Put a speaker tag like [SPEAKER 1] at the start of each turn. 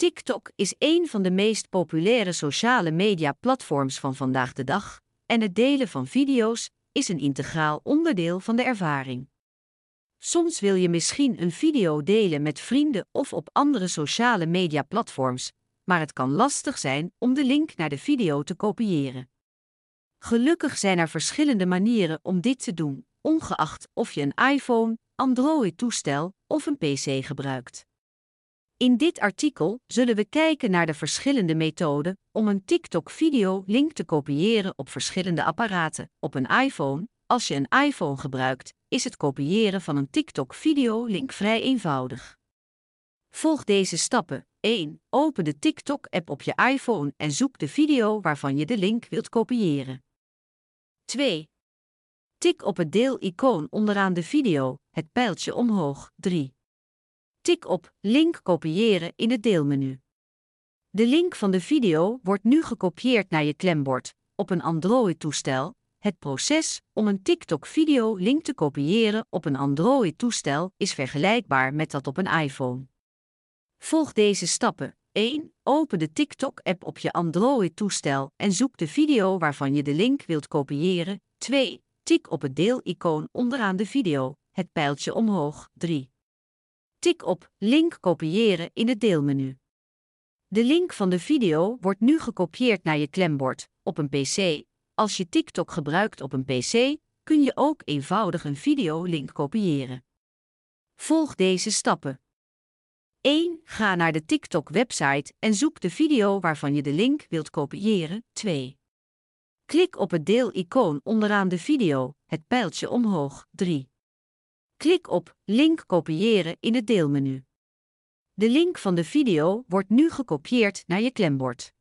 [SPEAKER 1] TikTok is een van de meest populaire sociale media-platforms van vandaag de dag en het delen van video's is een integraal onderdeel van de ervaring. Soms wil je misschien een video delen met vrienden of op andere sociale media-platforms, maar het kan lastig zijn om de link naar de video te kopiëren. Gelukkig zijn er verschillende manieren om dit te doen, ongeacht of je een iPhone, Android-toestel of een PC gebruikt. In dit artikel zullen we kijken naar de verschillende methoden om een TikTok-video-link te kopiëren op verschillende apparaten. Op een iPhone, als je een iPhone gebruikt, is het kopiëren van een TikTok-video-link vrij eenvoudig. Volg deze stappen. 1. Open de TikTok-app op je iPhone en zoek de video waarvan je de link wilt kopiëren. 2. Tik op het deel-icoon onderaan de video, het pijltje omhoog. 3. Tik op link kopiëren in het deelmenu. De link van de video wordt nu gekopieerd naar je klembord op een Android-toestel. Het proces om een TikTok-video-link te kopiëren op een Android-toestel is vergelijkbaar met dat op een iPhone. Volg deze stappen. 1. Open de TikTok-app op je Android-toestel en zoek de video waarvan je de link wilt kopiëren. 2. Tik op het deel-icoon onderaan de video, het pijltje omhoog. 3. Tik op link kopiëren in het deelmenu. De link van de video wordt nu gekopieerd naar je klembord op een PC. Als je TikTok gebruikt op een PC, kun je ook eenvoudig een videolink kopiëren. Volg deze stappen. 1. Ga naar de TikTok-website en zoek de video waarvan je de link wilt kopiëren. 2. Klik op het deel-icoon onderaan de video, het pijltje omhoog. 3. Klik op Link kopiëren in het deelmenu. De link van de video wordt nu gekopieerd naar je klembord.